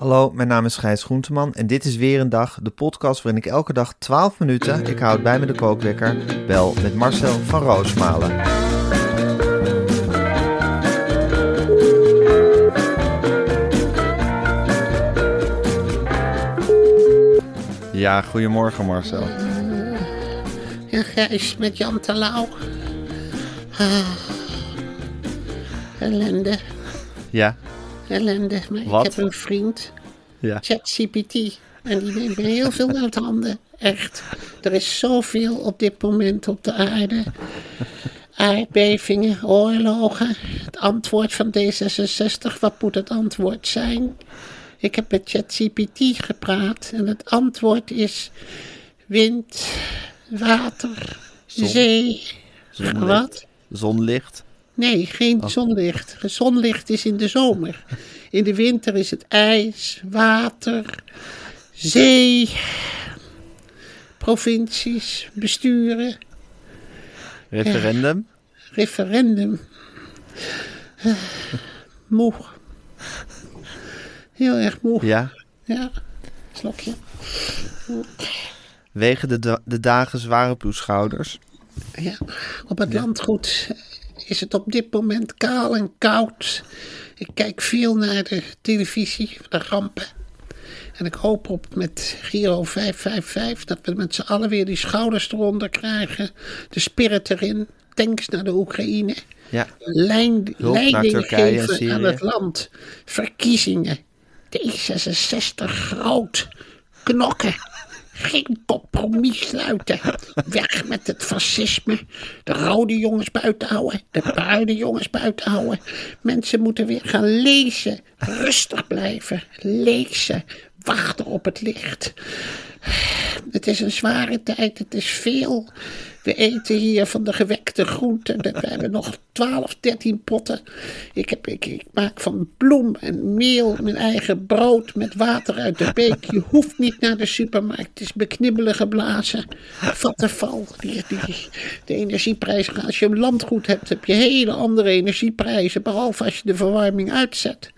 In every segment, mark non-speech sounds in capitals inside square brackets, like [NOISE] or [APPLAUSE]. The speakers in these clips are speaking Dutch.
Hallo, mijn naam is Gijs Groenteman en dit is weer een dag, de podcast waarin ik elke dag 12 minuten, ik houd bij me de kookwekker, bel met Marcel van Roosmalen. Ja, goedemorgen Marcel. Ja, Gijs met Jan Terlouw. Ah, ellende, Ja, ellende. Maar Wat? ik heb een vriend, ja. ChatGPT. En die neemt me heel veel uit handen. Echt. Er is zoveel op dit moment op de aarde. Aardbevingen, oorlogen. Het antwoord van D66. Wat moet het antwoord zijn? Ik heb met ChatGPT gepraat. En het antwoord is wind, water, zee. Zonlicht. Wat? Zonlicht. Nee, geen zonlicht. Zonlicht is in de zomer. In de winter is het ijs, water, zee, provincies, besturen, Referendum. referendum. Eh, moe. Heel erg moe. Ja. Ja, slokje. Wegen de, da- de dagen zwaar op uw schouders. Ja, op het landgoed is het op dit moment kaal en koud. Ik kijk veel naar de televisie, de rampen. En ik hoop op met Giro 555 dat we met z'n allen weer die schouders eronder krijgen. De spirit erin. Tanks naar de Oekraïne. Ja. Lijn, leiding geven aan het land. Verkiezingen. D66 groot. Knokken. Geen compromis sluiten. Weg met het fascisme. De rode jongens buiten houden. De bruine jongens buiten houden. Mensen moeten weer gaan lezen. Rustig blijven. Lezen. Wachten op het licht. Het is een zware tijd, het is veel. We eten hier van de gewekte groenten. We hebben nog 12, 13 potten. Ik, heb, ik, maak van bloem en meel mijn eigen brood met water uit de beek. Je hoeft niet naar de supermarkt. Het is beknibbelen geblazen. Vattenval. Die, die, de energieprijzen. Als je een landgoed hebt, heb je hele andere energieprijzen. Behalve als je de verwarming uitzet.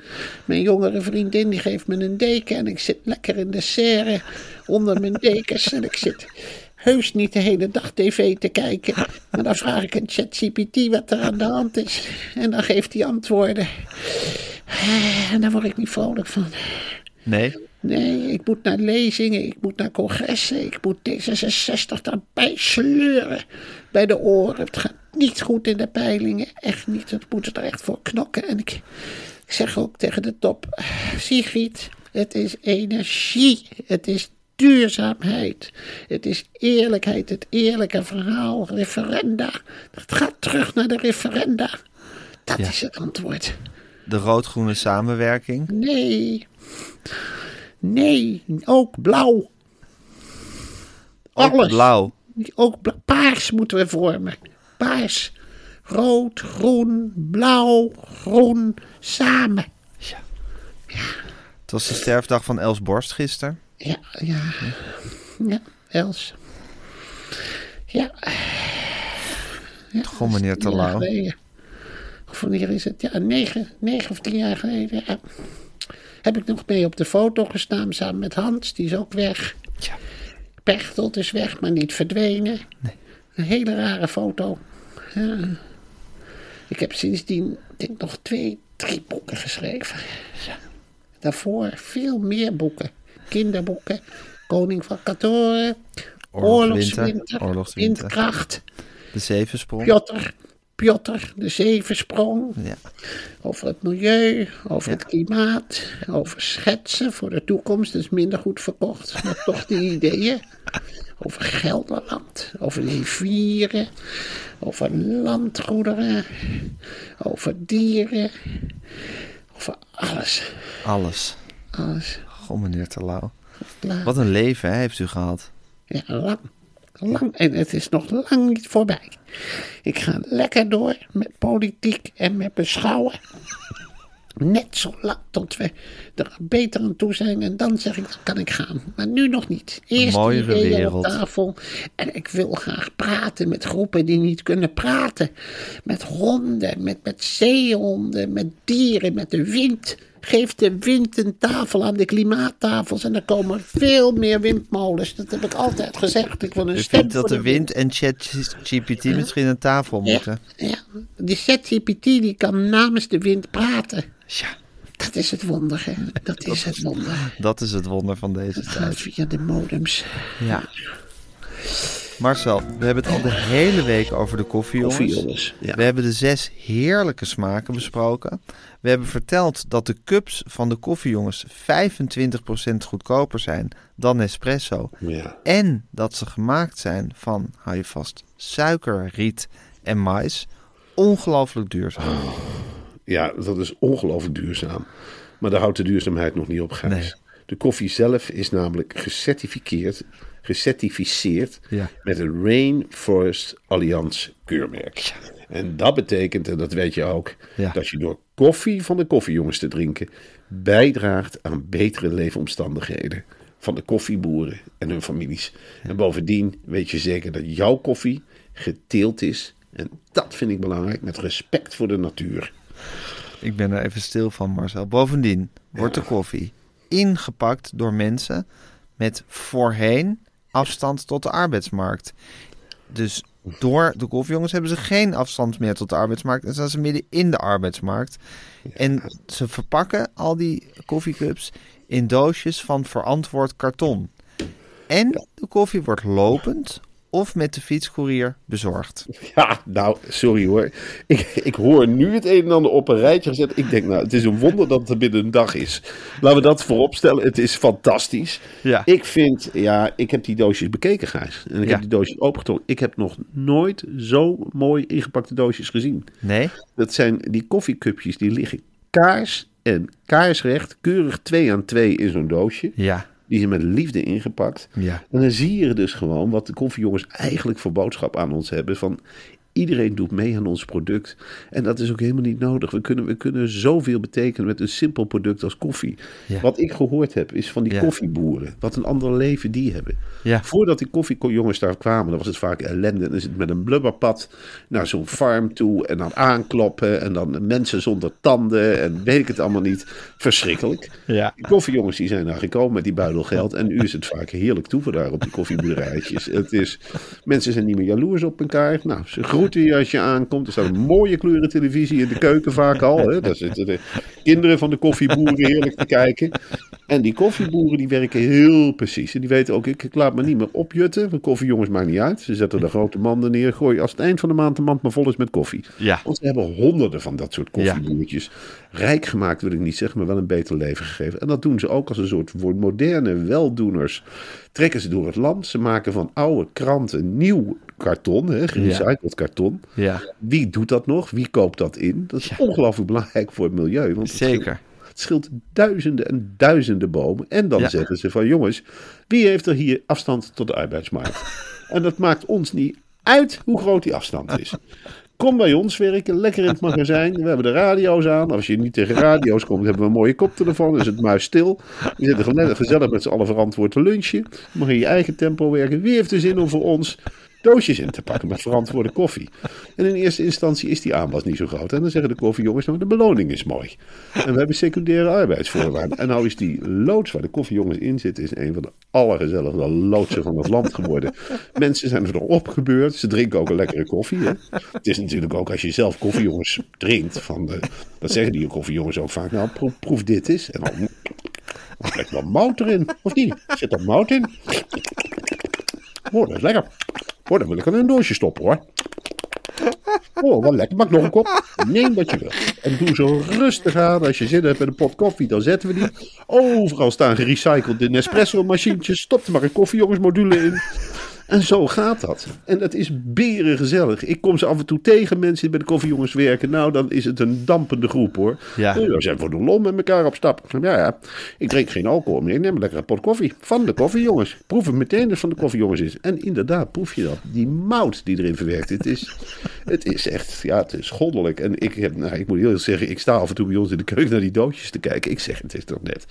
Mijn jongere vriendin die geeft me een deken. En ik zit lekker in de serre onder mijn dekens. En ik zit heus niet de hele dag tv te kijken. Maar dan vraag ik een ChatGPT wat er aan de hand is. En dan geeft hij antwoorden. En daar word ik niet vrolijk van. Nee. Nee, ik moet naar lezingen, ik moet naar congressen, ik moet D66 daarbij sleuren bij de oren. Het gaat niet goed in de peilingen, echt niet. Het moet er echt voor knokken. En ik, ik zeg ook tegen de top, Sigrid, het is energie, het is duurzaamheid, het is eerlijkheid, het eerlijke verhaal, referenda. Het gaat terug naar de referenda. Dat Ja. is het antwoord. De rood-groene samenwerking. Nee. Nee, ook blauw. Ook Alles. blauw. Ook bla- paars moeten we vormen. Paars. Rood, groen, blauw, groen, samen. Het was de sterfdag van Els Borst gisteren. Ja, ja. Ja, Els. Ja. ja Goh, meneer Terlouw. Of wanneer is het? Ja, negen, negen of tien jaar geleden. Ja. Heb ik nog mee op de foto gestaan samen met Hans, die is ook weg. Ja. Pechtold is weg, maar niet verdwenen. Een hele rare foto. Ja. Ik heb sindsdien, denk nog twee, drie boeken geschreven. Daarvoor veel meer boeken. Kinderboeken. Koning van Katoren. Oorlogswinter, Oorlogswinter. Windkracht. De zevensprong. Piotr. Piotr, de zevensprong. Ja. Over het milieu, over het klimaat, over schetsen voor de toekomst. Dat is minder goed verkocht, maar toch die [LAUGHS] ideeën. Over Gelderland, over rivieren, over landgoederen, over dieren, over alles. Alles. Alles. Goh, meneer Terlouw. Wat een leven hè, heeft u gehad. Ja, lang. Lang. En het is nog lang niet voorbij. Ik ga lekker door met politiek en met beschouwen. [LAUGHS] Net zo lang tot we er beter aan toe zijn. En dan zeg ik, dan kan ik gaan. Maar nu nog niet. Eerst ideeën wereld. op tafel. En ik wil graag praten met groepen die niet kunnen praten. Met honden, met, met zeehonden, met dieren, met de wind. Geef de wind een tafel aan de klimaattafels. En er komen veel meer windmolens. Dat heb ik altijd gezegd. Ik wil een stem vindt dat de wind en ChatGPT misschien aan tafel moeten? ja. Die ChatGPT die kan namens de wind praten. Ja, Dat is het wonder, hè. Dat is het wonder. dat is het wonder van deze tijd. via de modems. Ja. Marcel, we hebben het al de hele week over de koffie, jongens. Koffie, jongens, ja. We hebben de zes heerlijke smaken besproken. We hebben verteld dat de cups van de koffiejongens 25% goedkoper zijn dan Nespresso. Ja. En dat ze gemaakt zijn van, hou je vast, suiker, riet en mais. Ongelooflijk duurzaam. Ja, dat is ongelooflijk duurzaam. Maar daar houdt de duurzaamheid nog niet op, Gijs. Nee. De koffie zelf is namelijk gecertificeerd, gecertificeerd Ja. met een Rainforest Alliance keurmerk. En dat betekent, en dat weet je ook, Ja. dat je door koffie van de koffiejongens te drinken bijdraagt aan betere leefomstandigheden van de koffieboeren en hun families. En bovendien weet je zeker dat jouw koffie geteeld is. En dat vind ik belangrijk, met respect voor de natuur. Ik ben er even stil van, Marcel. Bovendien wordt de koffie ingepakt door mensen met voorheen afstand tot de arbeidsmarkt. Dus door de koffiejongens hebben ze geen afstand meer tot de arbeidsmarkt en staan ze midden in de arbeidsmarkt. En ze verpakken al die koffiecups in doosjes van verantwoord karton. En de koffie wordt lopend of met de fietscourier bezorgd. [LAUGHS] Ja, nou, sorry hoor. Ik, ik hoor nu het een en ander op een rijtje gezet. Ik denk, nou, het is een wonder dat het er binnen een dag is. Laten we dat voorop stellen. Het is fantastisch. Ja. Ik vind, ja, ik heb die doosjes bekeken, Gijs. En ik Ja. heb die doosjes opengetrokken. Ik heb nog nooit zo mooi ingepakte doosjes gezien. Nee? Dat zijn die koffiecupjes, die liggen kaars en kaarsrecht, keurig twee aan twee in zo'n doosje. Ja. Die zijn met liefde ingepakt. Ja. En dan zie je dus gewoon wat de koffiejongens eigenlijk voor boodschap aan ons hebben. Van iedereen doet mee aan ons product. En dat is ook helemaal niet nodig. We kunnen, we kunnen zoveel betekenen met een simpel product als koffie. Ja. Wat ik gehoord heb is van die Ja. koffieboeren. Wat een ander leven die hebben. Ja. Voordat die koffiejongens daar kwamen, dan was het vaak ellende. En dan is het met een blubberpad naar zo'n farm toe. En dan aankloppen. En dan mensen zonder tanden. En weet ik het allemaal niet. Verschrikkelijk. Ja. Die koffiejongens die zijn daar gekomen met die buidel geld. En nu is het vaak heerlijk toeven daar op die koffieboerderijtjes. Het is, mensen zijn niet meer jaloers op elkaar. Nou, ze groeten als je aankomt. Er staat een mooie kleuren televisie in de keuken vaak al. Hè. Daar zitten de kinderen van de koffieboeren heerlijk te kijken. En die koffieboeren die werken heel precies. En die weten ook, ik, ik laat me niet meer opjutten. De koffiejongens maakt niet uit. Ze zetten de grote manden neer. Gooi als het eind van de maand de mand maar vol is met koffie. Ja. Want ze hebben honderden van dat soort koffieboertjes. Rijk gemaakt wil ik niet zeggen, maar wel een beter leven gegeven. En dat doen ze ook als een soort moderne weldoeners. Trekken ze door het land. Ze maken van oude kranten nieuw karton, hè, gerecycled karton. Ja. Wie doet dat nog? Wie koopt dat in? Dat is ongelooflijk belangrijk voor het milieu. Want het Zeker. scheelt- Het scheelt duizenden en duizenden bomen. En dan Ja. zeggen ze van jongens, wie heeft er hier afstand tot de arbeidsmarkt? [LAUGHS] en dat maakt ons niet uit hoe groot die afstand is. Kom bij ons werken, lekker in het magazijn. We hebben de radio's aan. Als je niet tegen radio's komt, hebben we een mooie koptelefoon. Is het muis stil. Je zit er gele- gezellig met z'n allen verantwoord te lunchen. Je mag in je eigen tempo werken. Wie heeft er zin om voor ons doosjes in te pakken met verantwoorde koffie. En in eerste instantie is die aanbod niet zo groot. En dan zeggen de koffiejongens, nou, de beloning is mooi. En we hebben secundaire arbeidsvoorwaarden. En nou is die loods waar de koffiejongens in zitten, is een van de allergezelligste loodsen van het land geworden. Mensen zijn er opgebeurd. Ze drinken ook een lekkere koffie. Hè? Het is natuurlijk ook als je zelf koffiejongens drinkt. Van dat zeggen die koffiejongens ook vaak. Nou, proef, dit eens. En dan zit wel mout erin, of niet? Zit er mout in? Oh, dat is lekker. Oh, dan wil ik er een doosje stoppen hoor. Oh, wat lekker. Maak nog een kop. Neem wat je wil. En doe zo rustig aan. Als je zin hebt met een pot koffie, dan zetten we die. Overal staan gerecyclede Nespresso-machientjes. Stop er maar een koffiejongensmodule in. En zo gaat dat. En dat is beren gezellig. Ik kom ze af en toe tegen, mensen die bij de koffiejongens werken. Nou, dan is het een dampende groep hoor. Ja. We zijn voor de lol met elkaar op stap. Ja, ja. Ik drink geen alcohol meer. Ik neem een lekkere pot koffie. Van de koffiejongens. Proef het meteen het van de koffiejongens is. En inderdaad, proef je dat. Die mout die erin verwerkt. Het is, het is echt, ja, het is goddelijk. En ik, heb, nou, ik moet heel eerlijk zeggen, ik sta af en toe bij ons in de keuken naar die doosjes te kijken. Ik zeg, het is toch net,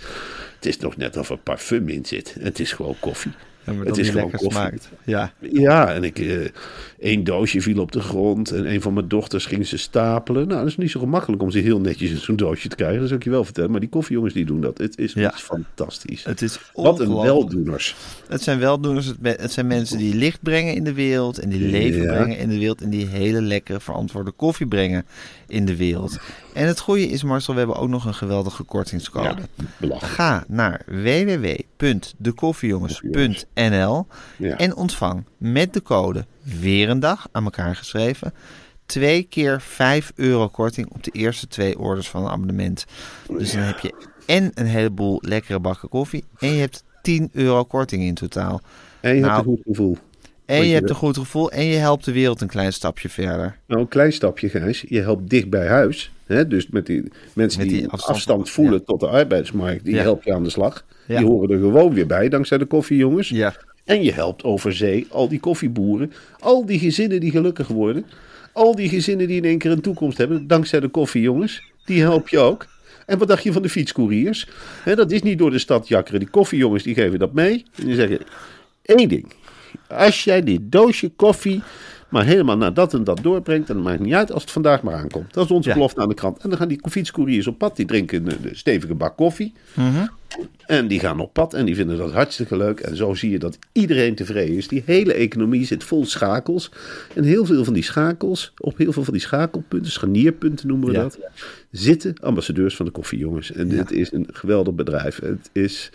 het is nog net of er parfum in zit. Het is gewoon koffie. Ja, maar Het is gewoon lekker koffie. smaakt. Ja. Ja, en ik, eh één doosje viel op de grond en een van mijn dochters ging ze stapelen. Nou, dat is niet zo gemakkelijk om ze heel netjes in zo'n doosje te krijgen, dat zal ik je wel vertellen. Maar die koffiejongens die doen dat. Het is Ja. fantastisch. Het is Wat een weldoeners. Het zijn weldoeners, het, zijn mensen die licht brengen in de wereld en die leven Ja. brengen in de wereld en die hele lekkere verantwoorde koffie brengen in de wereld. En het goede is Marcel, we hebben ook nog een geweldige kortingscode. Ja. Ga naar www.dekoffiejongens.nl Ja. en ontvang met de code weer een dag aan elkaar geschreven. Twee keer 5 euro korting op de eerste twee orders van een abonnement. Dus dan heb je en een heleboel lekkere bakken koffie. En je hebt 10 euro korting in totaal. En je Nou, hebt een goed gevoel. En je hebt een goed gevoel en je helpt de wereld een klein stapje verder. Nou, een klein stapje, Gijs. Je helpt dicht bij huis. Hè? Dus met die mensen Met die, die afstand, afstand, voelen ja. tot de arbeidsmarkt, die Ja. help je aan de slag. Ja. Die horen er gewoon weer bij, dankzij de koffiejongens. Ja. En je helpt over zee al die koffieboeren, al die gezinnen die gelukkig worden, al die gezinnen die in één keer een toekomst hebben, dankzij de koffiejongens, die help je ook. En wat dacht je van de fietscouriers? Hè, dat is niet door de stad jakkeren. Die koffiejongens die geven dat mee. En die zeggen, één ding. Als jij dit doosje koffie maar helemaal naar dat en dat doorbrengt, dan maakt het niet uit als het vandaag maar aankomt. Dat is onze Ja. belofte aan de krant. En dan gaan die fietscouriers op pad. Die drinken een, een stevige bak koffie. En die gaan op pad en die vinden dat hartstikke leuk. En zo zie je dat iedereen tevreden is. Die hele economie zit vol schakels. En heel veel van die schakels, op heel veel van die schakelpunten, scharnierpunten noemen we Ja. dat, zitten ambassadeurs van de koffiejongens. En dit is een geweldig bedrijf. Het is,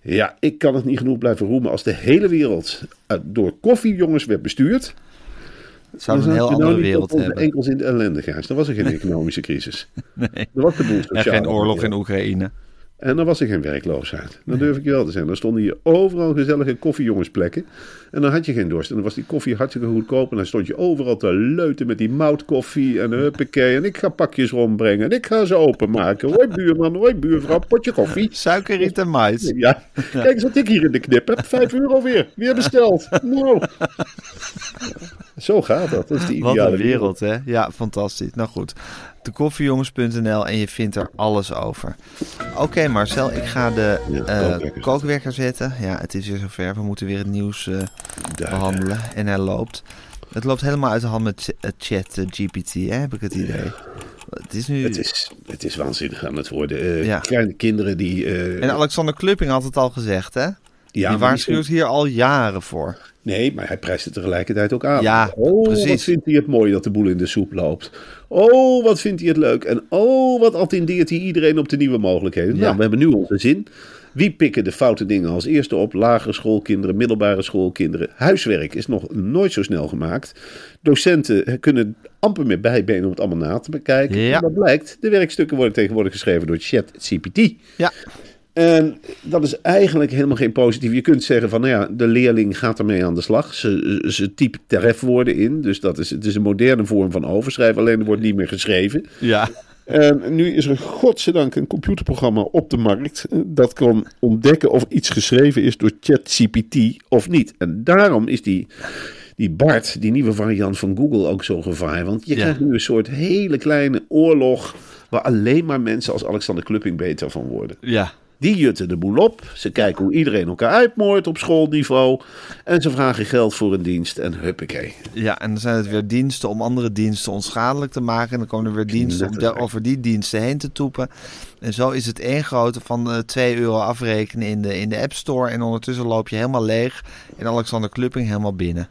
ja, ik kan het niet genoeg blijven roemen. Als de hele wereld eh, door koffiejongens werd bestuurd, we een heel zou andere nou niet wereld hebben. enkels in de ellende gaan. Dan was er geen economische crisis. [LAUGHS] Nee. Dan was de boel En geen oorlog in. Oekraïne. En dan was er geen werkloosheid. Dat durf ik je wel te zeggen. Dan stonden hier overal gezellige koffiejongesplekken. En dan had je geen dorst. En dan was die koffie hartstikke goedkoop. En dan stond je overal te leuten met die moutkoffie. En huppakee. En ik ga pakjes rondbrengen. En ik ga ze openmaken. Hoi buurman, hoi buurvrouw, potje koffie. Suikerriet en mais. Ja, kijk eens wat ik hier in de knip heb. Vijf euro weer. Weer besteld. Nou. Zo gaat dat. Dat is de Wat ideale een wereld, hè? Ja, fantastisch. Nou goed, dekoffiejongens.nl en je vindt er alles over. Oké Marcel, ik ga de Ja, eh, kookwekker zetten. Ja, het is weer zover. We moeten weer het nieuws eh, behandelen. En hij loopt. Het loopt helemaal uit de hand met ch- chat eh, GPT, hè? heb ik het idee. Het is nu... Het is, het is waanzinnig aan het worden. Ja. Kleine kinderen die... En Alexander Klupping had het al gezegd, hè? Ja, die waarschuwt hier al jaren voor. Nee, maar hij prijst het tegelijkertijd ook aan. Ja, oh, precies. wat vindt hij het mooi dat de boel in de soep loopt. Oh, wat vindt hij het leuk. En oh, wat attendeert hij iedereen op de nieuwe mogelijkheden. Ja. Nou, we hebben nu onze zin. Wie pikken de foute dingen als eerste op? Lagere schoolkinderen, middelbare schoolkinderen. Huiswerk is nog nooit zo snel gemaakt. Docenten kunnen amper meer bijbenen om het allemaal na te bekijken. Ja. En dat blijkt, de werkstukken worden tegenwoordig geschreven door ChatGPT. Ja, En dat is eigenlijk helemaal geen positief. Je kunt zeggen van, nou ja, de leerling gaat ermee aan de slag. Ze, ze typt trefwoorden in. Dus dat is, het is een moderne vorm van overschrijven. Alleen er wordt niet meer geschreven. ja. En nu is er godzijdank een computerprogramma op de markt. eh, Dat kan ontdekken of iets geschreven is door ChatGPT of niet. En daarom is die, die BART, die nieuwe variant van Google, ook zo gevaar. Want je Ja. krijgt nu een soort hele kleine oorlog. Waar alleen maar mensen als Alexander Klupping beter van worden. Ja, Die jutten de boel op. Ze kijken hoe iedereen elkaar uitmoordt op schoolniveau. En ze vragen geld voor een dienst en huppakee. Ja, en dan zijn het weer diensten om andere diensten onschadelijk te maken. En dan komen er weer diensten om over die diensten heen te toepen. En zo is het één grote van eh 2 euro afrekenen in de, in de App Store. En ondertussen loop je helemaal leeg. En Alexander Klupping helemaal binnen.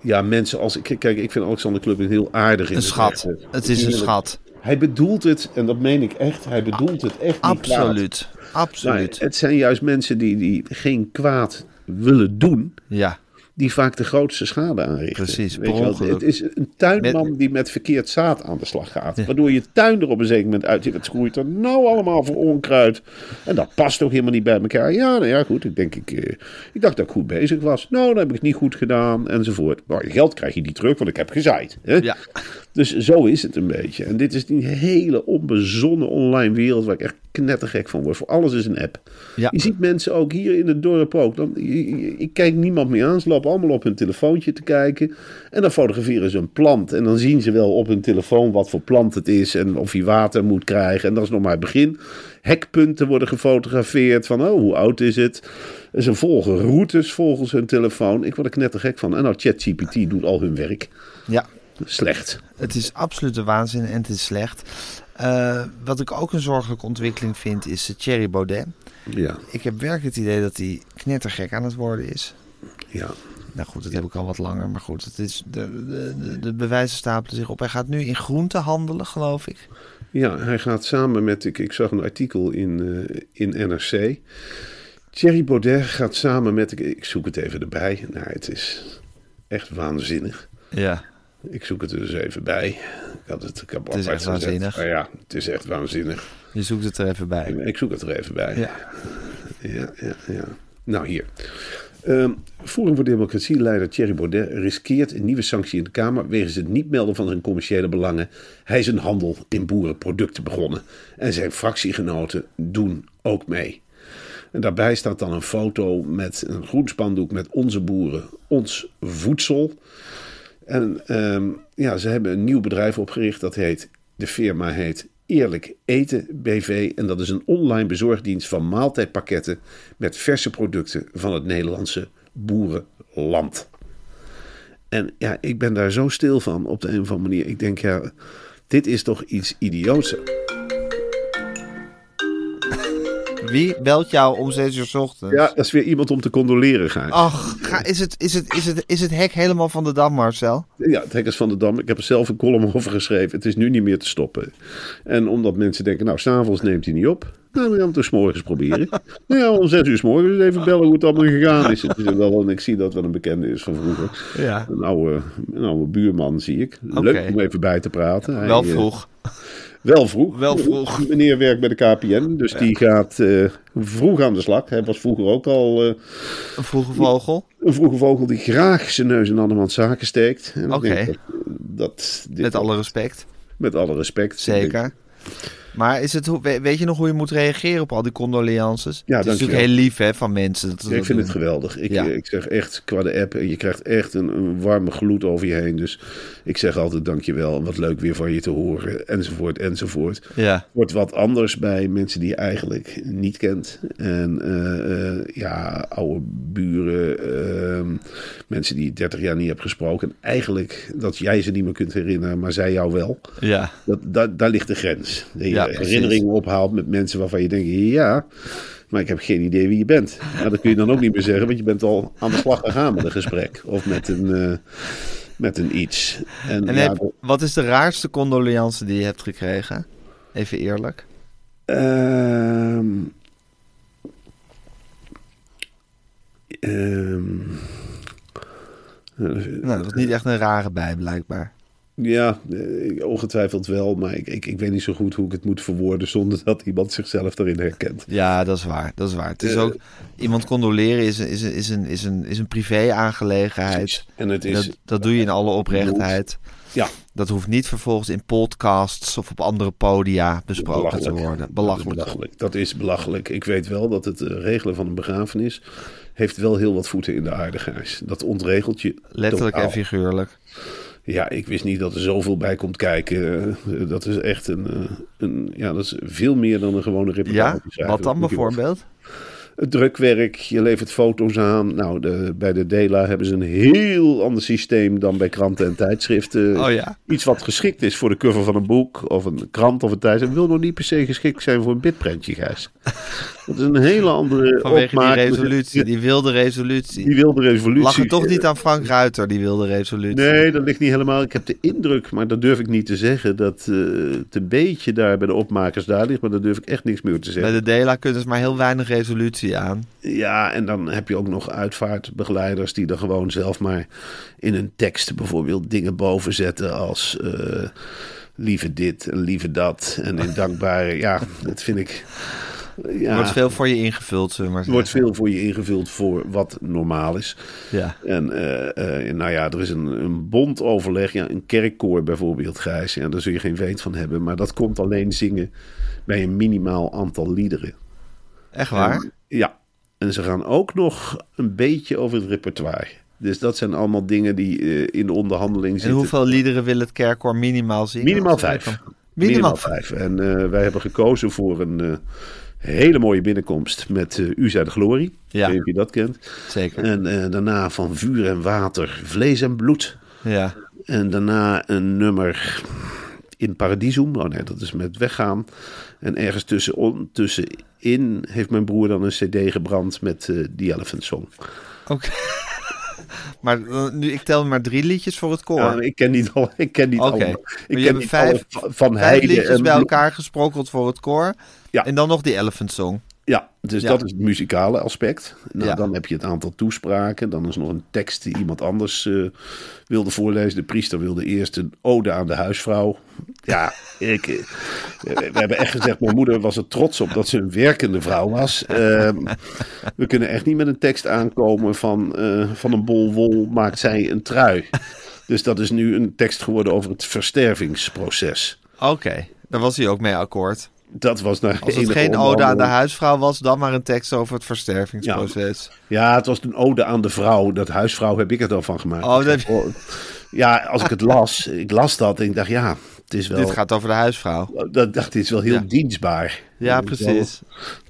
Ja, mensen als... Kijk, kijk, ik vind Alexander Klupping heel aardig. In Een schat. Het is een schat. Hij bedoelt het, en dat meen ik echt, hij bedoelt het echt niet. Absoluut. Absoluut. Maar het zijn juist mensen die, die geen kwaad willen doen, Ja, die vaak de grootste schade aanrichten. Precies, Weet je wel. Het is een tuinman die met verkeerd zaad aan de slag gaat. Waardoor je tuin er op een zeker moment uitziet. Wat groeit er nou allemaal voor onkruid? En dat past ook helemaal niet bij elkaar. Ja, nou ja, goed. Ik denk, ik, eh, ik dacht dat ik goed bezig was. Nou, dan heb ik het niet goed gedaan, enzovoort. Maar je geld krijg je niet terug, want ik heb gezaaid. Hè? ja. Dus zo is het een beetje. En dit is die hele onbezonnen online wereld waar ik echt knettergek van word. Voor alles is een app. Ja. Je ziet mensen ook hier in het dorp ook. Dan, ik kijk niemand meer aan. Ze lopen allemaal op hun telefoontje te kijken. En dan fotograferen ze een plant. En dan zien ze wel op hun telefoon wat voor plant het is. En of hij water moet krijgen. En dat is nog maar het begin. Hekpunten worden gefotografeerd. Van oh, hoe oud is het? En ze volgen routes volgens hun telefoon. Ik word er knettergek van. En nou, ChatGPT doet al hun werk. ja. Slecht. Het is absolute waanzin en het is slecht. Eh, wat ik ook een zorgelijke ontwikkeling vind is Thierry Baudet. Ja, Ik heb werkelijk het idee dat hij knettergek aan het worden is. ja. Nou goed, dat heb ik al wat langer. Maar goed, het is de, de, de, de bewijzen stapelen zich op. Hij gaat nu in groenten handelen, geloof ik. Ja, hij gaat samen met, ik, ik zag een artikel in, eh, in NRC. Thierry Baudet gaat samen met, ik, ik zoek het even erbij. Nou, het is echt waanzinnig. Ja. Ik zoek het er dus even bij. Ik had het, ik heb Het is echt gezet. waanzinnig. Maar ja, het is echt waanzinnig. Je zoekt het er even bij. Ik zoek het er even bij. Ja. Ja, ja, ja. Nou, hier. Ehm Forum voor Democratie-leider Thierry Baudet riskeert een nieuwe sanctie in de Kamer wegens het niet melden van zijn commerciële belangen. Hij is een handel in boerenproducten begonnen. En zijn fractiegenoten doen ook mee. En daarbij staat dan een foto met een groen spandoek met onze boeren, ons voedsel. En ehm, ja, ze hebben een nieuw bedrijf opgericht. Dat heet, de firma heet Eerlijk Eten BV. En dat is een online bezorgdienst van maaltijdpakketten met verse producten van het Nederlandse boerenland. En ja, ik ben daar zo stil van op de een of andere manier. Ik denk, ja, dit is toch iets idioots. Wie belt jou om 6 uur 's ochtends? Ja, dat is weer iemand om te condoleren, Gijs. Ach, ga, is, het, is, het, is, het, is het hek helemaal van de dam, Marcel? Ja, het Hekkers van de Dam. Ik heb er zelf een column [LAUGHS] over geschreven. Het is nu niet meer te stoppen. En omdat mensen denken, nou, s'avonds neemt hij niet op. Nou, dan gaan we het dus morgens proberen. nou [LAUGHS] ja, om zes uur 's morgens even bellen hoe het allemaal gegaan is. Het is wel, en ik zie dat wel een bekende is van vroeger. Ja. Een oude, een oude buurman zie ik. Leuk om even bij te praten. Hij, Wel eh, vroeg. Wel vroeg. Wel vroeg. Meneer werkt bij de KPN, dus die gaat eh, vroeg aan de slag. Hij was vroeger ook al eh, Een vroege vogel. een vroege vogel die graag zijn neus in andermans zaken steekt. Oké. Dat, dat Met alle respect. met alle respect. Zeker. Maar is het, weet je nog hoe je moet reageren op al die condolences? Ja, het is natuurlijk heel lief hè, van mensen. Dat, Ja, ik vind het geweldig. Ik, Ja. ik zeg echt, qua de app, je krijgt echt een, een warme gloed over je heen. Dus ik zeg altijd dankjewel wat leuk weer van je te horen, enzovoort, enzovoort. Ja, Wordt wat anders bij mensen die je eigenlijk niet kent. En eh, eh, ja, oude buren, ehm, mensen die je 30 jaar niet hebt gesproken. En eigenlijk dat jij ze niet meer kunt herinneren, maar zij jou wel. ja. Dat, daar, daar ligt de grens. Dat je Ja, precies. herinneringen ophaalt met mensen waarvan je denkt, ja, maar ik heb geen idee wie je bent. Dat kun je dan ook niet meer zeggen, want je bent al aan de slag gegaan met een gesprek. Of met een, eh, met een iets. En, En ja, heb, wat is de raarste condolence die je hebt gekregen? Even eerlijk. Ehm, ehm, Nou, dat was niet echt een rare bij, blijkbaar. Ja, eh, ongetwijfeld wel, maar ik, ik, ik weet niet zo goed hoe ik het moet verwoorden zonder dat iemand zichzelf daarin herkent. Ja, dat is waar. Dat is waar. Het is Eh, ook, iemand condoleren is, een- is, een- is, een, is, een, is een privé-aangelegenheid. En het is, Dat, dat doe je in alle oprechtheid. ja, Dat hoeft niet vervolgens in podcasts of op andere podia besproken te worden. Belachelijk. Dat is belachelijk. Ik weet wel dat het eh, regelen van een begrafenis heeft wel heel wat voeten in de aarde, Gijs. Dat ontregelt je Letterlijk en figuurlijk. Ja, ik wist niet dat er zoveel bij komt kijken. Eh, Dat is echt een, eh, een ja, dat is veel meer dan een gewone reportage. Ja, wat dan bijvoorbeeld? het drukwerk, je levert foto's aan. Nou, de, bij de Dela hebben ze een heel ander systeem dan bij kranten en tijdschriften. [LAUGHS] Oh ja. Iets wat geschikt is voor de cover van een boek of een krant of een tijdschrift. wil nog niet per se geschikt zijn voor een bitprentje, Gijs. Dat is een hele andere Vanwege die opmaak. resolutie, die wilde resolutie. Die wilde resolutie. Lag het toch niet aan Frank Ruiter, die wilde resolutie? Nee, dat ligt niet helemaal. Ik heb de indruk, maar dat durf ik niet te zeggen, dat eh, het een beetje daar bij de opmakers daar ligt. Maar daar durf ik echt niks meer te zeggen. Bij de Dela kunnen ze maar heel weinig resolutie aan. Ja, en dan heb je ook nog uitvaartbegeleiders die er gewoon zelf maar in hun tekst bijvoorbeeld dingen boven zetten als eh, lieve dit en lieve dat. En in dankbare, [LAUGHS] ja, dat vind ik. Ja, wordt veel voor je ingevuld, maar er wordt veel voor je ingevuld voor wat normaal is. Ja. En eh, eh, nou ja, er is een, een bond overleg. Ja, een kerkkoor bijvoorbeeld, Gijs. Ja, daar zul je geen weet van hebben. Maar dat komt alleen zingen bij een minimaal aantal liederen. Echt waar? En, ja, en ze gaan ook nog een beetje over het repertoire. Dus dat zijn allemaal dingen die eh, in de onderhandeling En zitten. hoeveel liederen wil het kerkkoor minimaal zingen? Minimaal vijf. Minimaal, Minimaal vijf. En wij hebben gekozen voor een hele mooie binnenkomst met eh U zij de glorie. Ja. Ik weet je dat kent. Zeker. En eh, daarna van vuur en water, vlees en bloed. Ja. En daarna een nummer in Paradisum. Oh nee, dat is met weggaan. En ergens tussen, tussenin heeft mijn broer dan een cd gebrand met eh The Elephant Song. Oké. [LAUGHS] maar nu, ik tel maar drie liedjes voor het koor. Ja, ik ken niet al. Ik ken niet. Maar Ik ken vijf- alle van- Vijf liedjes en bij elkaar gesprokkeld voor het koor. Ja. En dan nog die Elephant Song. Ja, dus Ja. dat is het muzikale aspect. Nou, Ja. Dan heb je het aantal toespraken. Dan is nog een tekst die iemand anders eh, wilde voorlezen. De priester wilde eerst een ode aan de huisvrouw. Ja, [LAUGHS] ik, eh, we hebben echt gezegd, mijn moeder was er trots op dat ze een werkende vrouw was. Ehm, we kunnen echt niet met een tekst aankomen van, eh, van een bol wol maakt zij een trui. Dus dat is nu een tekst geworden over het verstervingsproces. Oké, daar was hij ook mee akkoord. Dat was naar Als het geen ode aan de huisvrouw was, dan maar een tekst over het verstervingsproces. Ja, het was een ode aan de vrouw. Dat huisvrouw heb ik er dan van gemaakt. Oh, dat Oh, Ja, als ik het [LAUGHS] las, ik las dat en ik dacht, ja, het is wel... Dit gaat over de huisvrouw. Dat dacht, is wel heel Ja. dienstbaar. Ja, precies.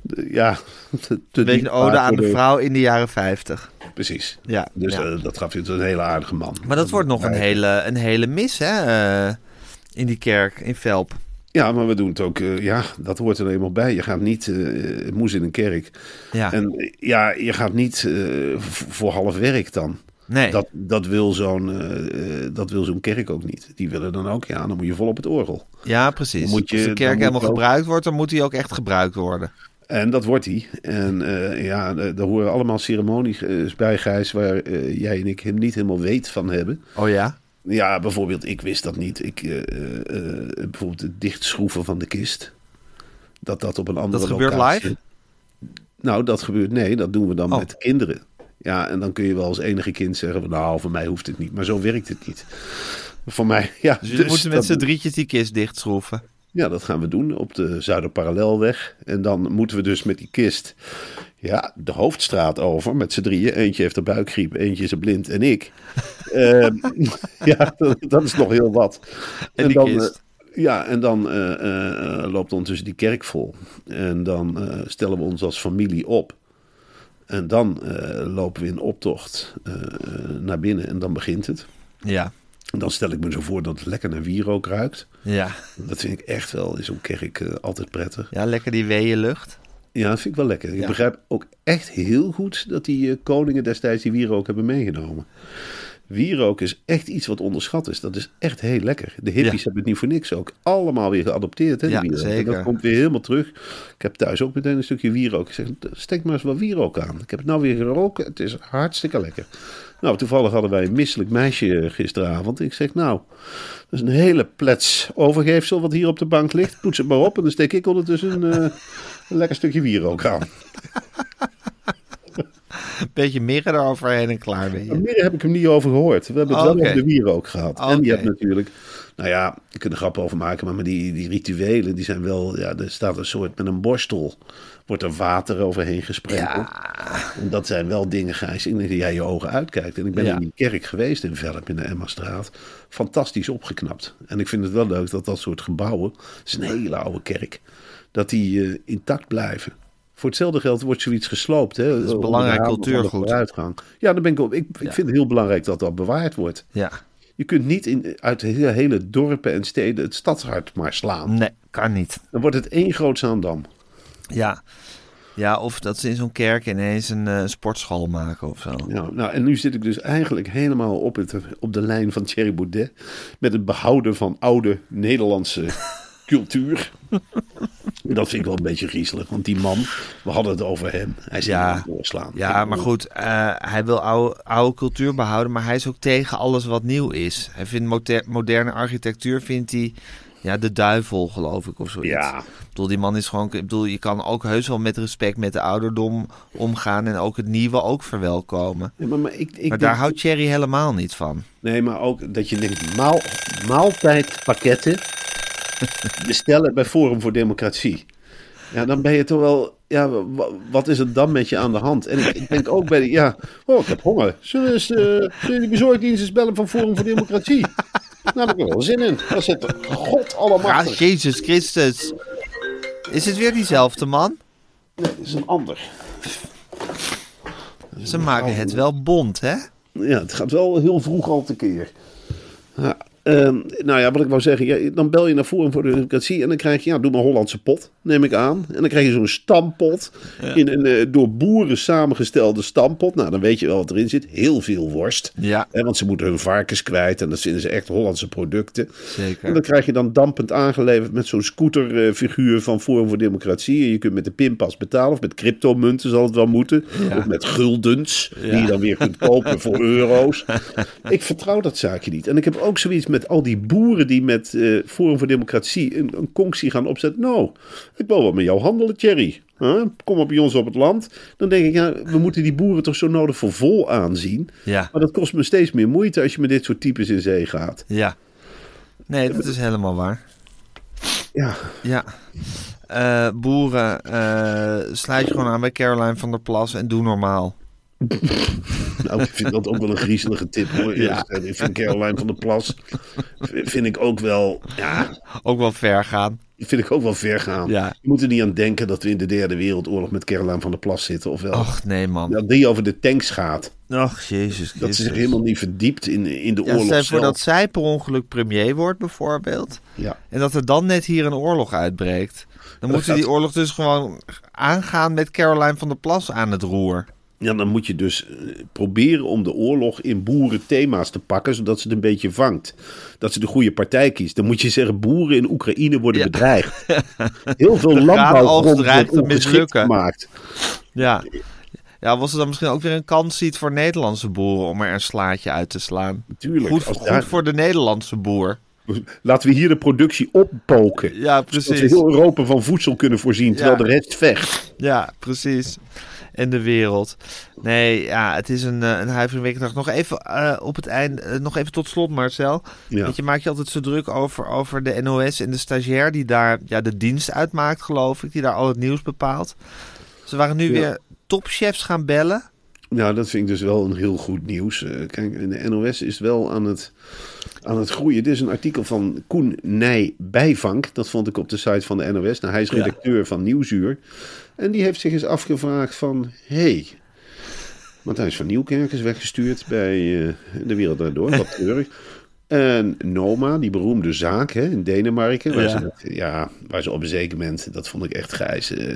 wel- ja, [LAUGHS] te, Een beetje ode aan de vrouw in de jaren 50. Precies. Ja, Dus ja. eh, dat gaf je een hele aardige man. Maar dat wordt nog een hele, een hele mis, hè? eh, in die kerk, in Velp. Ja, maar we doen het ook. eh, ja, dat hoort er eenmaal bij. Je gaat niet eh moes in een kerk. Ja. En eh, ja, je gaat niet eh, voor half werk dan. nee. Dat, dat wil zo'n eh, eh, dat wil zo'n kerk ook niet. Die willen dan ook, ja, dan moet je vol op het orgel. ja, precies. Dan moet je- Als de kerk helemaal ook- gebruikt wordt, dan moet die ook echt gebruikt worden. En dat wordt hij. En eh, ja, eh, daar horen allemaal ceremonies eh, bij, Gijs, waar eh, jij en ik hem niet helemaal weet van hebben. Oh ja? Ja, bijvoorbeeld, ik wist dat niet. Ik, eh, eh, eh, bijvoorbeeld het dichtschroeven van de kist. Dat dat op een andere Dat gebeurt locatie- live? Nou, dat gebeurt, nee, dat doen we dan Oh. met kinderen. Ja, en dan kun je wel als enige kind zeggen, van, nou, voor mij hoeft het niet. Maar zo werkt het niet. Voor mij, ja. Dus jullie moeten met dat- z'n drietjes die kist dichtschroeven. Ja, dat gaan we doen op de Zuiderparallelweg. En dan moeten we dus met die kist ja, de hoofdstraat over met z'n drieën. Eentje heeft een buikgriep, eentje is er blind en ik. [LAUGHS] Ehm, [LAUGHS] ja, dat, dat is nog heel wat. En die dan, eh, ja, en dan eh, loopt ondertussen die kerk vol. En dan stellen we ons als familie op. En dan lopen we in optocht naar binnen en dan begint het. Ja. En dan stel ik me zo voor dat het lekker naar wierook ruikt. Ja. Dat vind ik echt wel in zo'n kerk altijd prettig. Ja, lekker die weeënlucht. Ja, dat vind ik wel lekker. Ik Ja. begrijp ook echt heel goed dat die eh, koningen destijds die wierook hebben meegenomen. Wierook is echt iets wat onderschat is. Dat is echt heel lekker. De hippies Ja. hebben het niet voor niks ook allemaal weer geadopteerd. Hè, Ja. En dat komt weer helemaal terug. Ik heb thuis ook meteen een stukje wierook. Ik zeg, steek maar eens wat wierook aan. Ik heb het nou weer geroken. Het is hartstikke lekker. Nou, toevallig hadden wij een misselijk meisje eh, gisteravond. Ik zeg, nou, dat is een hele plets overgeefsel wat hier op de bank ligt. Poets het maar op en dan steek ik ondertussen een, eh, een lekker stukje wierook aan. [LAUGHS] [LAUGHS] Beetje mirren eroverheen en klaar ben je. meer heb ik hem niet over gehoord. We hebben het wel over de wieren ook gehad. En je hebt natuurlijk, nou ja, je kunt er grappen over maken, maar die, die rituelen, die zijn wel, ja, er staat een soort met een borstel, wordt er water overheen gesprenkeld. En dat zijn wel dingen, Gijs, denk dat jij je ogen uitkijkt. En ik ben Ja. in die kerk geweest in Velp in de Emmastraat. Fantastisch opgeknapt. En ik vind het wel leuk dat dat soort gebouwen, het is een hele oude kerk, dat die eh, intact blijven. Voor hetzelfde geld wordt zoiets gesloopt. Hè, is om de belangrijk cultuurgoed. vooruitgang. Ja, daar ben ik op. Ik, ik vind het heel belangrijk dat dat bewaard wordt. Ja, Je kunt niet in, uit hele, hele dorpen en steden het stadshart maar slaan. nee, kan niet. Dan wordt het één groot Zaandam. Ja. ja, of dat ze in zo'n kerk ineens een eh, sportschool maken of zo. Nou, nou, en nu zit ik dus eigenlijk helemaal op, het, op de lijn van Thierry Baudet. Met het behouden van oude Nederlandse [LAUGHS] cultuur. Dat vind ik wel een beetje griezelig. Want die man, we hadden het over hem. Hij zit Ja. ja. doorslaan. Ja, maar goed, eh, hij wil oude, oude cultuur behouden, maar hij is ook tegen alles wat nieuw is. Hij vindt moder- moderne architectuur, vindt hij, ja, de duivel, geloof ik, of zoiets. Ja. Ik bedoel, die man is gewoon, ik bedoel, je kan ook heus wel met respect met de ouderdom omgaan en ook het nieuwe ook verwelkomen. Ja, maar, maar ik, ik Maar denk- daar houdt Thierry helemaal niet van. Nee, maar ook dat je denkt, maal, maaltijdpakketten bestellen bij Forum voor Democratie. Ja, dan ben je toch wel, ja, wa- wat is er dan met je aan de hand? En ik, ik denk ook bij, de, ja, oh, ik heb honger. Zullen eens, eh, zullen die bezorgdienst eens bellen van Forum voor Democratie? Daar heb ik wel zin in. Daar zit God Ja, allemachtig. Jezus Christus. Is het weer diezelfde man? Nee, dat is een ander. Ze maken het wel bond, hè? Ja, het gaat wel heel vroeg al tekeer. Ja, ehm, nou ja, wat ik wou zeggen, ja, dan bel je naar Forum voor de Democratie en dan krijg je, ja, doe maar Hollandse pot, neem ik aan. En dan krijg je zo'n stampot, in een eh, door boeren samengestelde stampot. Nou, dan weet je wel wat erin zit. Heel veel worst. Ja. Hè, want ze moeten hun varkens kwijt en dat vinden ze echt Hollandse producten. Zeker. En dan krijg je dan dampend aangeleverd met zo'n scooterfiguur van Forum voor Democratie. En je kunt met de pinpas betalen of met cryptomunten zal het wel moeten. Ja. Of met guldens, die je dan weer kunt kopen voor [LAUGHS] euro's. Ik vertrouw dat zaakje niet. En ik heb ook zoiets met al die boeren die met eh, Forum voor Democratie een, een conctie gaan opzetten. Nou, ik wil wel met jou handelen, Thierry. Huh? Kom op bij ons op het land. Dan denk ik, ja, we moeten die boeren toch zo nodig voor vol aanzien. Ja. Maar dat kost me steeds meer moeite als je met dit soort types in zee gaat. Ja. Nee, dat is helemaal waar. Ja, Ja. Eh, boeren, eh, sluit je gewoon aan bij Caroline van der Plas en doe normaal. [LAUGHS] Nou, ik vind dat ook wel een griezelige tip hoor. Ja. Ik vind Caroline van der Plas vind ik ook wel, ja, Ook wel ver gaan. Vind ik ook wel ver gaan. Ja. Je moet er niet aan denken dat we in de derde wereldoorlog met Caroline van der Plas zitten. Ofwel Och, nee man. dat die over de tanks gaat. Och, jezus Dat ze Christus. zich helemaal niet verdiept in, in de Ja, oorlog stel je voor zelf. dat zij per ongeluk premier wordt bijvoorbeeld. Ja. En dat er dan net hier een oorlog uitbreekt. Dan moeten gaat- die oorlog dus gewoon aangaan met Caroline van der Plas aan het roer. Ja, dan moet je dus eh, proberen om de oorlog in boerenthema's te pakken, zodat ze het een beetje vangt. Dat ze de goede partij kiest. Dan moet je zeggen, boeren in Oekraïne worden Ja. bedreigd. [LAUGHS] Heel veel landbouwgrond dreigt wordt ongeschikt gemaakt. Ja. Ja, was er dan misschien ook weer een kans ziet voor Nederlandse boeren om er een slaatje uit te slaan. Tuurlijk. Goed, goed daar- voor de Nederlandse boer. Laten we hier de productie oppoken. Ja, Zodat we precies. heel Europa van voedsel kunnen voorzien, terwijl Ja. de rest vecht. Ja, precies. En de wereld. Nee, ja, het is een, eh, een huiveringwekkende dag. Nog even eh, op het eind, eh, nog even tot slot, Marcel. Ja. Want je maakt je altijd zo druk over, over de NOS en de stagiair die daar ja, de dienst uitmaakt, geloof ik. Die daar al het nieuws bepaalt. Ze waren nu Ja. weer topchefs gaan bellen. Nou, dat vind ik dus wel een heel goed nieuws. Eh, kijk, de NOS is wel aan het, aan het groeien. Dit is een artikel van Koen Nij Bijvank. Dat vond ik op de site van de NOS. Nou, hij is redacteur van Nieuwsuur. En die heeft zich eens afgevraagd van... hey, Matthijs van Nieuwkerk is weggestuurd bij eh, De Wereld Daardoor. Wat [LAUGHS] treurig. En Noma, die beroemde zaak hè, in Denemarken. Waar, Ja. Ze, ja, waar ze op een zeker moment, dat vond ik echt grijs, eh,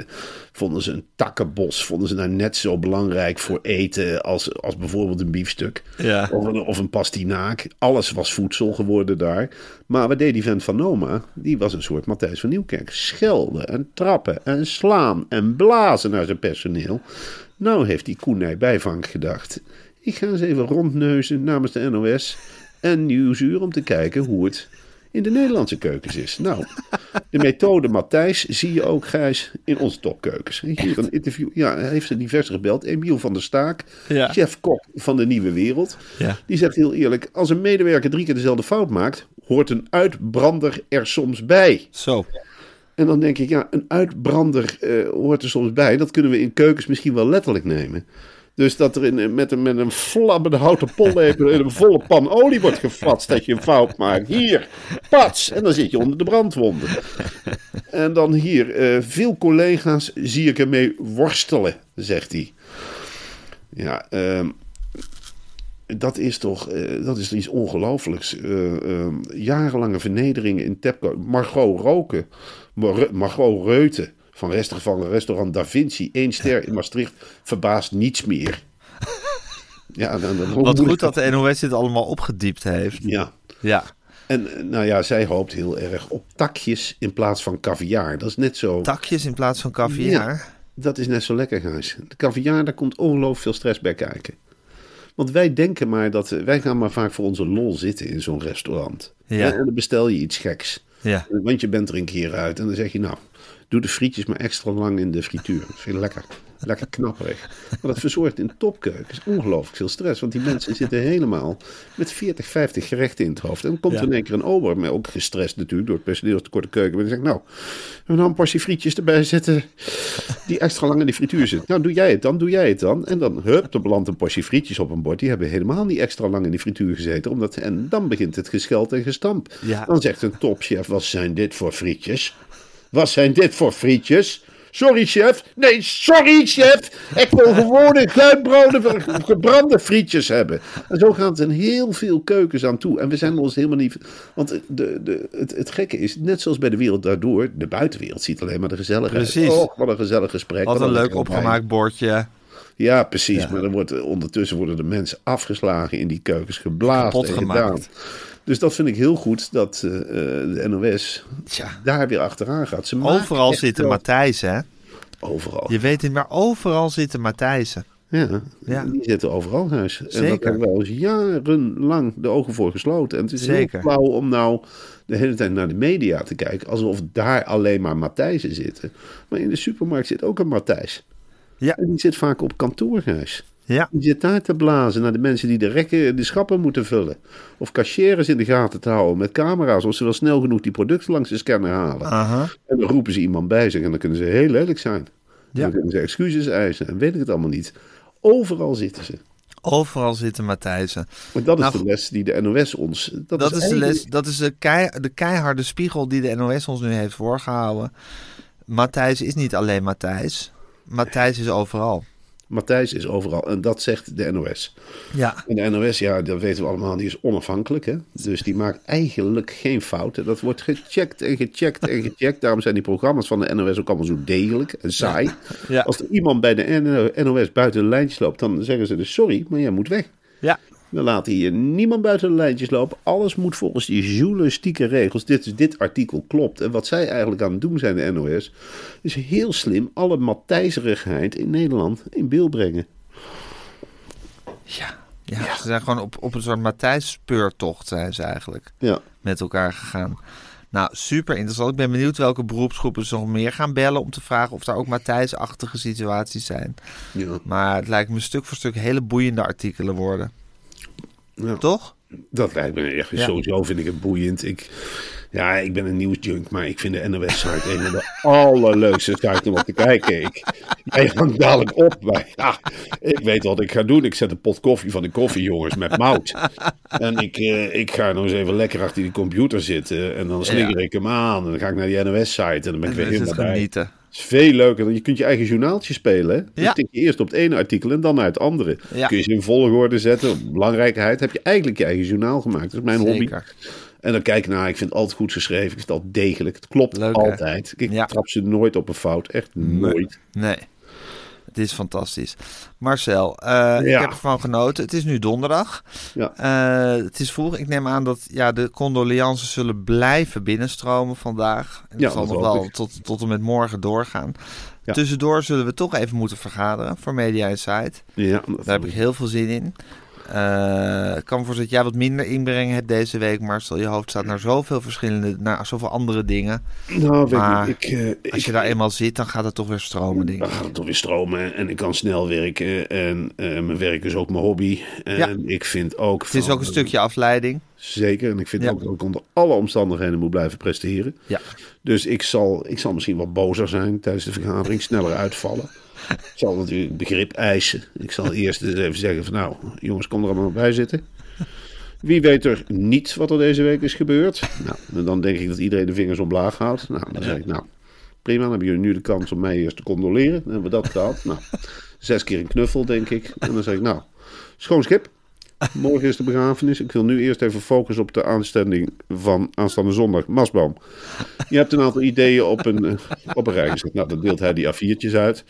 vonden ze een takkenbos. Vonden ze nou net zo belangrijk voor eten als, als bijvoorbeeld een biefstuk. Ja. Of, een, of een pastinaak. Alles was voedsel geworden daar. Maar wat deed die vent van Noma? Die was een soort Matthijs van Nieuwkerk. Schelden en trappen en slaan en blazen naar zijn personeel. Nou heeft die Koenij Bijvank gedacht. Ik ga eens even rondneuzen namens de NOS en Nieuwsuur om te kijken hoe het in de Nederlandse keukens is. Nou, de methode Matthijs zie je ook, Gijs, in onze topkeukens. Hier een interview, ja, hij heeft er diverse gebeld. Emiel van der Staak, Ja. chef-kok van de Nieuwe Wereld. Ja. Die zegt heel eerlijk, als een medewerker drie keer dezelfde fout maakt, hoort een uitbrander er soms bij. Zo. En dan denk ik, ja, een uitbrander eh, hoort er soms bij. Dat kunnen we in keukens misschien wel letterlijk nemen. Dus dat er in, met, een, met een flabbende houten pollepel in een volle pan olie wordt gefatst dat je een fout maakt. Hier, pats. En dan zit je onder de brandwonden. En dan hier, eh, veel collega's zie ik ermee worstelen, zegt hij. Ja, ehm, dat is toch eh, dat is iets ongelooflijks. Eh, ehm, jarenlange vernederingen in Tepco. Margot Roken, Mar- Margot Reuten van, restaurant, van restaurant Da Vinci, één ster in Maastricht, verbaast niets meer. Ja, dan, dan, Wat goed dat de NOS dit allemaal opgediept heeft. Ja. Ja. En eh, nou ja, zij hoopt heel erg op takjes in plaats van caviar. Dat is net zo. Takjes in plaats van caviar. Ja, dat is net zo lekker, Gijs. De caviar, daar komt ongelooflijk veel stress bij kijken. Want wij denken maar dat... eh, Wij gaan maar vaak voor onze lol zitten in zo'n restaurant. Ja. En dan bestel je iets geks. Ja. Want je bent er een keer uit. En dan zeg je, nou, doe de frietjes maar extra lang in de frituur. Dat vind lekker. Lekker knapperig. Maar dat verzorgt in topkeukens ongelooflijk veel stress. Want die mensen zitten helemaal met 40, 50 gerechten in het hoofd. En dan komt Ja. er in één keer een ober, maar ook gestrest natuurlijk door het personeelstekort de keuken. En dan zegt, nou, we nou een portie frietjes erbij zetten die extra lang in die frituur zit. Nou, doe jij het dan, doe jij het dan. En dan, hup, er belandt een portie frietjes op een bord. Die hebben helemaal niet extra lang in die frituur gezeten. Omdat, en dan begint het gescheld en gestamp. Ja. Dan zegt een topchef, wat zijn dit voor frietjes? Wat zijn dit voor frietjes? Sorry, chef. Nee, sorry, chef. Ik wil gewone kluitbrode, gebrande frietjes hebben. En zo gaat het in heel veel keukens aan toe. En we zijn ons helemaal niet... Want de, de, het, het gekke is, net zoals bij de wereld daardoor... de buitenwereld ziet alleen maar de gezelligheid. Precies. Oh, wat een gezellig gesprek. Wat een een leuk opgemaakt bordje. ja, precies. Ja. Maar dan wordt, ondertussen worden de mensen afgeslagen in die keukens, geblazen en gedaan. Dus dat vind ik heel goed dat eh, eh, de NOS Tja. daar weer achteraan gaat. Ze Overal zitten wel- Matthijs, hè? Overal. Je weet het, maar overal zitten Matthijsen. Ja, Ja. die zitten overal huis. En dat Zeker. hebben we al eens jarenlang de ogen voor gesloten. En het is Zeker. heel flauw om nou de hele tijd naar de media te kijken. Alsof daar alleen maar Matthijsen zitten. Maar in de supermarkt zit ook een Matthijs. Ja. En die zit vaak op kantoorhuis. Ja. Die zit daar te blazen naar de mensen die de rekken, de schappen moeten vullen. Of cashiers in de gaten te houden met camera's. Of ze wel snel genoeg die producten langs de scanner halen. Aha. En dan roepen ze iemand bij zich en dan kunnen ze heel lelijk zijn. Ja. Dan kunnen ze excuses eisen en weet ik het allemaal niet. Overal zitten ze. Overal zitten Matthijsen. Maar dat is Nou, de les die de NOS ons... Dat, Dat is de eigenlijk- les, dat is de, kei, de keiharde spiegel die de NOS ons nu heeft voorgehouden. Matthijs is niet alleen Matthijs. Matthijs is overal. Matthijs is overal en dat zegt de NOS. Ja. En de NOS, ja, dat weten we allemaal, die is onafhankelijk. Hè? Dus die maakt eigenlijk geen fouten. Dat wordt gecheckt en gecheckt en gecheckt. Daarom zijn die programma's van de NOS ook allemaal zo degelijk en saai. Ja. Als er iemand bij de NOS buiten de lijntjes loopt, dan zeggen ze dus sorry, maar jij moet weg. Ja. We laten hier niemand buiten de lijntjes lopen. Alles moet volgens die journalistieke regels. Dit, is- dit artikel klopt. En wat zij eigenlijk aan het doen zijn, de NOS, is heel slim alle matthijzerigheid in Nederland in beeld brengen. Ja. ja. Ze zijn gewoon op, op een soort Matthijs-speurtocht zijn ze eigenlijk Ja. met elkaar gegaan. Nou, super interessant. Ik ben benieuwd welke beroepsgroepen ze nog meer gaan bellen om te vragen of daar ook Matthijs-achtige situaties zijn. ja. Maar het lijkt me stuk voor stuk hele boeiende artikelen worden. Ja. Toch? Dat lijkt me echt. Ja. Sowieso vind ik het boeiend. Ik, ja, ik ben een nieuwsjunk, maar ik vind de NOS-site een van de [LAUGHS] allerleukste site om op te kijken. Ik, jij hangt dadelijk op. Maar ja, ik weet wat ik ga doen. Ik zet een pot koffie van de koffiejongens met mout. En ik, eh, ik ga nog eens even lekker achter die computer zitten. En dan slinger ik hem aan. En dan ga ik naar die NOS-site. En dan ben ik En weer helemaal bij. genieten. Het is veel leuker. dan Je kunt je eigen journaaltje spelen. Hè? Dan Ja. tik je eerst op het ene artikel en dan naar het andere. Ja. Kun je ze in volgorde zetten. Op belangrijkheid heb je eigenlijk je eigen journaal gemaakt. Dat is mijn hobby. En dan kijk ik naar, ik vind het altijd goed geschreven. Ik vind het altijd degelijk. Het klopt Leuk, hè? altijd. Ik Ja. trap ze nooit op een fout. Echt nooit. Nee. Het is fantastisch. Marcel, eh, ik heb ervan genoten. Het is nu donderdag. Ja. Eh, het is vroeg. Ik neem aan dat ja, de condolences zullen blijven binnenstromen vandaag. En Ja, dat zal nog wel ik. tot, tot en met morgen doorgaan. Ja. Tussendoor zullen we toch even moeten vergaderen voor Media Insight. Ja, Daar heb ik heel veel zin in. Eh, ik kan me voorstellen dat jij wat minder inbreng hebt deze week, Marcel. Je hoofd staat naar zoveel verschillende, naar zoveel andere dingen. Nou, weet Maar je, ik, eh, Als ik, je daar eenmaal zit, dan gaat het toch weer stromen, denk dan ik. gaat het toch weer stromen en ik kan snel werken. En eh, mijn werk is ook mijn hobby. En Ja. ik vind ook... Het is van- ook een stukje afleiding. Zeker. En ik vind Ja. ook dat ik onder alle omstandigheden moet blijven presteren. Ja. Dus ik zal, ik zal misschien wat bozer zijn tijdens de vergadering. Sneller uitvallen. Ik zal natuurlijk begrip eisen. Ik zal eerst even zeggen van nou, jongens, kom er allemaal bij zitten. Wie weet er niet wat er deze week is gebeurd? Nou, dan denk ik dat iedereen de vingers omlaag houdt. Nou, dan zeg ik nou, prima. Dan hebben jullie nu de kans om mij eerst te condoleren. Dan hebben we dat gehad. Nou, zes keer een knuffel, denk ik. En dan zeg ik nou, schoon schip. [LAUGHS] Morgen is de begrafenis. Ik wil nu eerst even focussen op de aanstelling van aanstaande zondag. Masboom. Je hebt een aantal ideeën op een, eh, op een rij gezet. Nou, dan deelt hij die A4'tjes uit.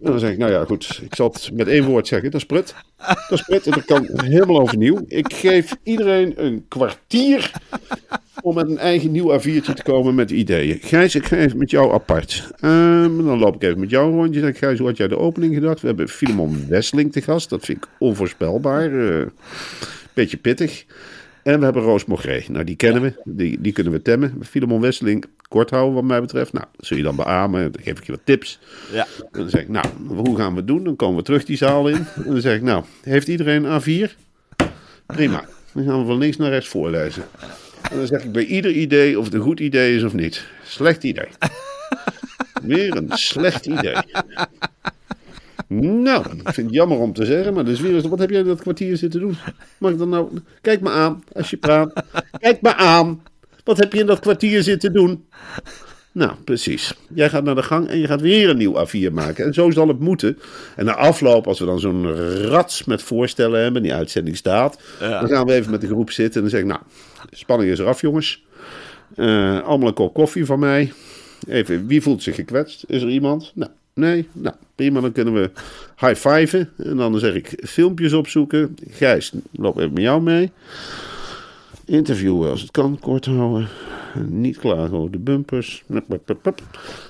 En dan zeg ik, nou ja, goed. Ik zal het met één woord zeggen. Dat is prut. Dat is prut. En dat kan helemaal overnieuw. Ik geef iedereen een kwartier om met een eigen nieuw A4'tje te komen met ideeën. Gijs, ik ga even met jou apart. Ehm, dan loop ik even met jou een rondje. Ik, Gijs, hoe had jij de opening gedacht? We hebben Filemon Wesseling te gast. Dat vind ik onvoorspelbaar. Eh, beetje pittig. En we hebben Roos Mogré. Nou, die kennen we. Die, die kunnen we temmen. Filemon Wesseling, kort houden wat mij betreft. Nou, dat zul je dan beamen. Dan geef ik je wat tips. Ja. En dan zeg ik, nou, hoe gaan we het doen? Dan komen we terug die zaal in. En dan zeg ik, nou, heeft iedereen een A4? Prima. Dan gaan we van links naar rechts voorlezen. En dan zeg ik bij ieder idee of het een goed idee is of niet. Slecht idee. [LAUGHS] Weer een slecht idee. Nou, ik vind het jammer om te zeggen, maar dus weer eens, wat heb jij in dat kwartier zitten doen? Mag ik dan nou, kijk me aan als je praat. Kijk me aan. Wat heb je in dat kwartier zitten doen? Nou, precies. Jij gaat naar de gang en je gaat weer een nieuw A4 maken. En zo zal het moeten. En na afloop, als we dan zo'n rats met voorstellen hebben, die uitzending staat, dan gaan we even met de groep zitten en dan zeg ik, nou, de spanning is eraf, jongens. Eh, allemaal een kop koffie van mij. Even, wie voelt zich gekwetst? Is er iemand? Nou, nee. Nou, prima, dan kunnen we high-fiven. En dan zeg ik filmpjes opzoeken. Gijs, loop even met jou mee. Interviewen als het kan, kort houden. Niet klagen over de bumpers.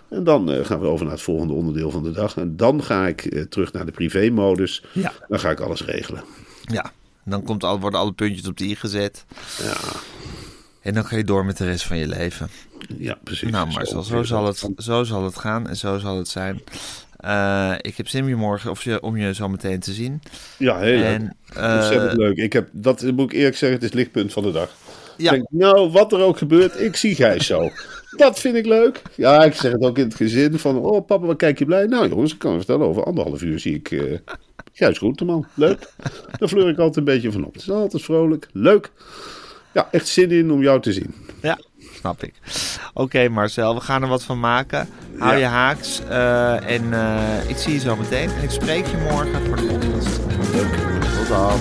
En dan eh, gaan we over naar het volgende onderdeel van de dag. En dan ga ik eh, terug naar de privé-modus. Ja. Dan ga ik alles regelen. Ja, dan komt al, worden alle puntjes op de i gezet. Ja, En dan ga je door met de rest van je leven. ja precies. Nou, Marcel, zo zal, het, zo zal het gaan en zo zal het zijn. Eh, ik heb zin morgen, of je, om je zo meteen te zien. Ja, heel leuk. En, eh, Ontzettend leuk. Ik heb, dat moet ik eerlijk zeggen, het is lichtpunt van de dag. Ja. Ik denk, nou, wat er ook gebeurt, ik zie Gijs zo. [LAUGHS] Dat vind ik leuk. Ja, ik zeg het ook in het gezin van, oh papa, wat kijk je blij? Nou jongens, ik kan vertellen, over anderhalf uur zie ik eh Gijs Groenteman. Leuk. [LAUGHS] Daar fleur ik altijd een beetje van op. Het is altijd vrolijk, leuk. Ja, echt zin in om jou te zien. Ja, snap ik. Oké Marcel, we gaan er wat van maken. Hou Ja. je haaks. eh, en eh, ik zie je zo meteen. En ik spreek je morgen voor de podcast. Leuk. Tot dan.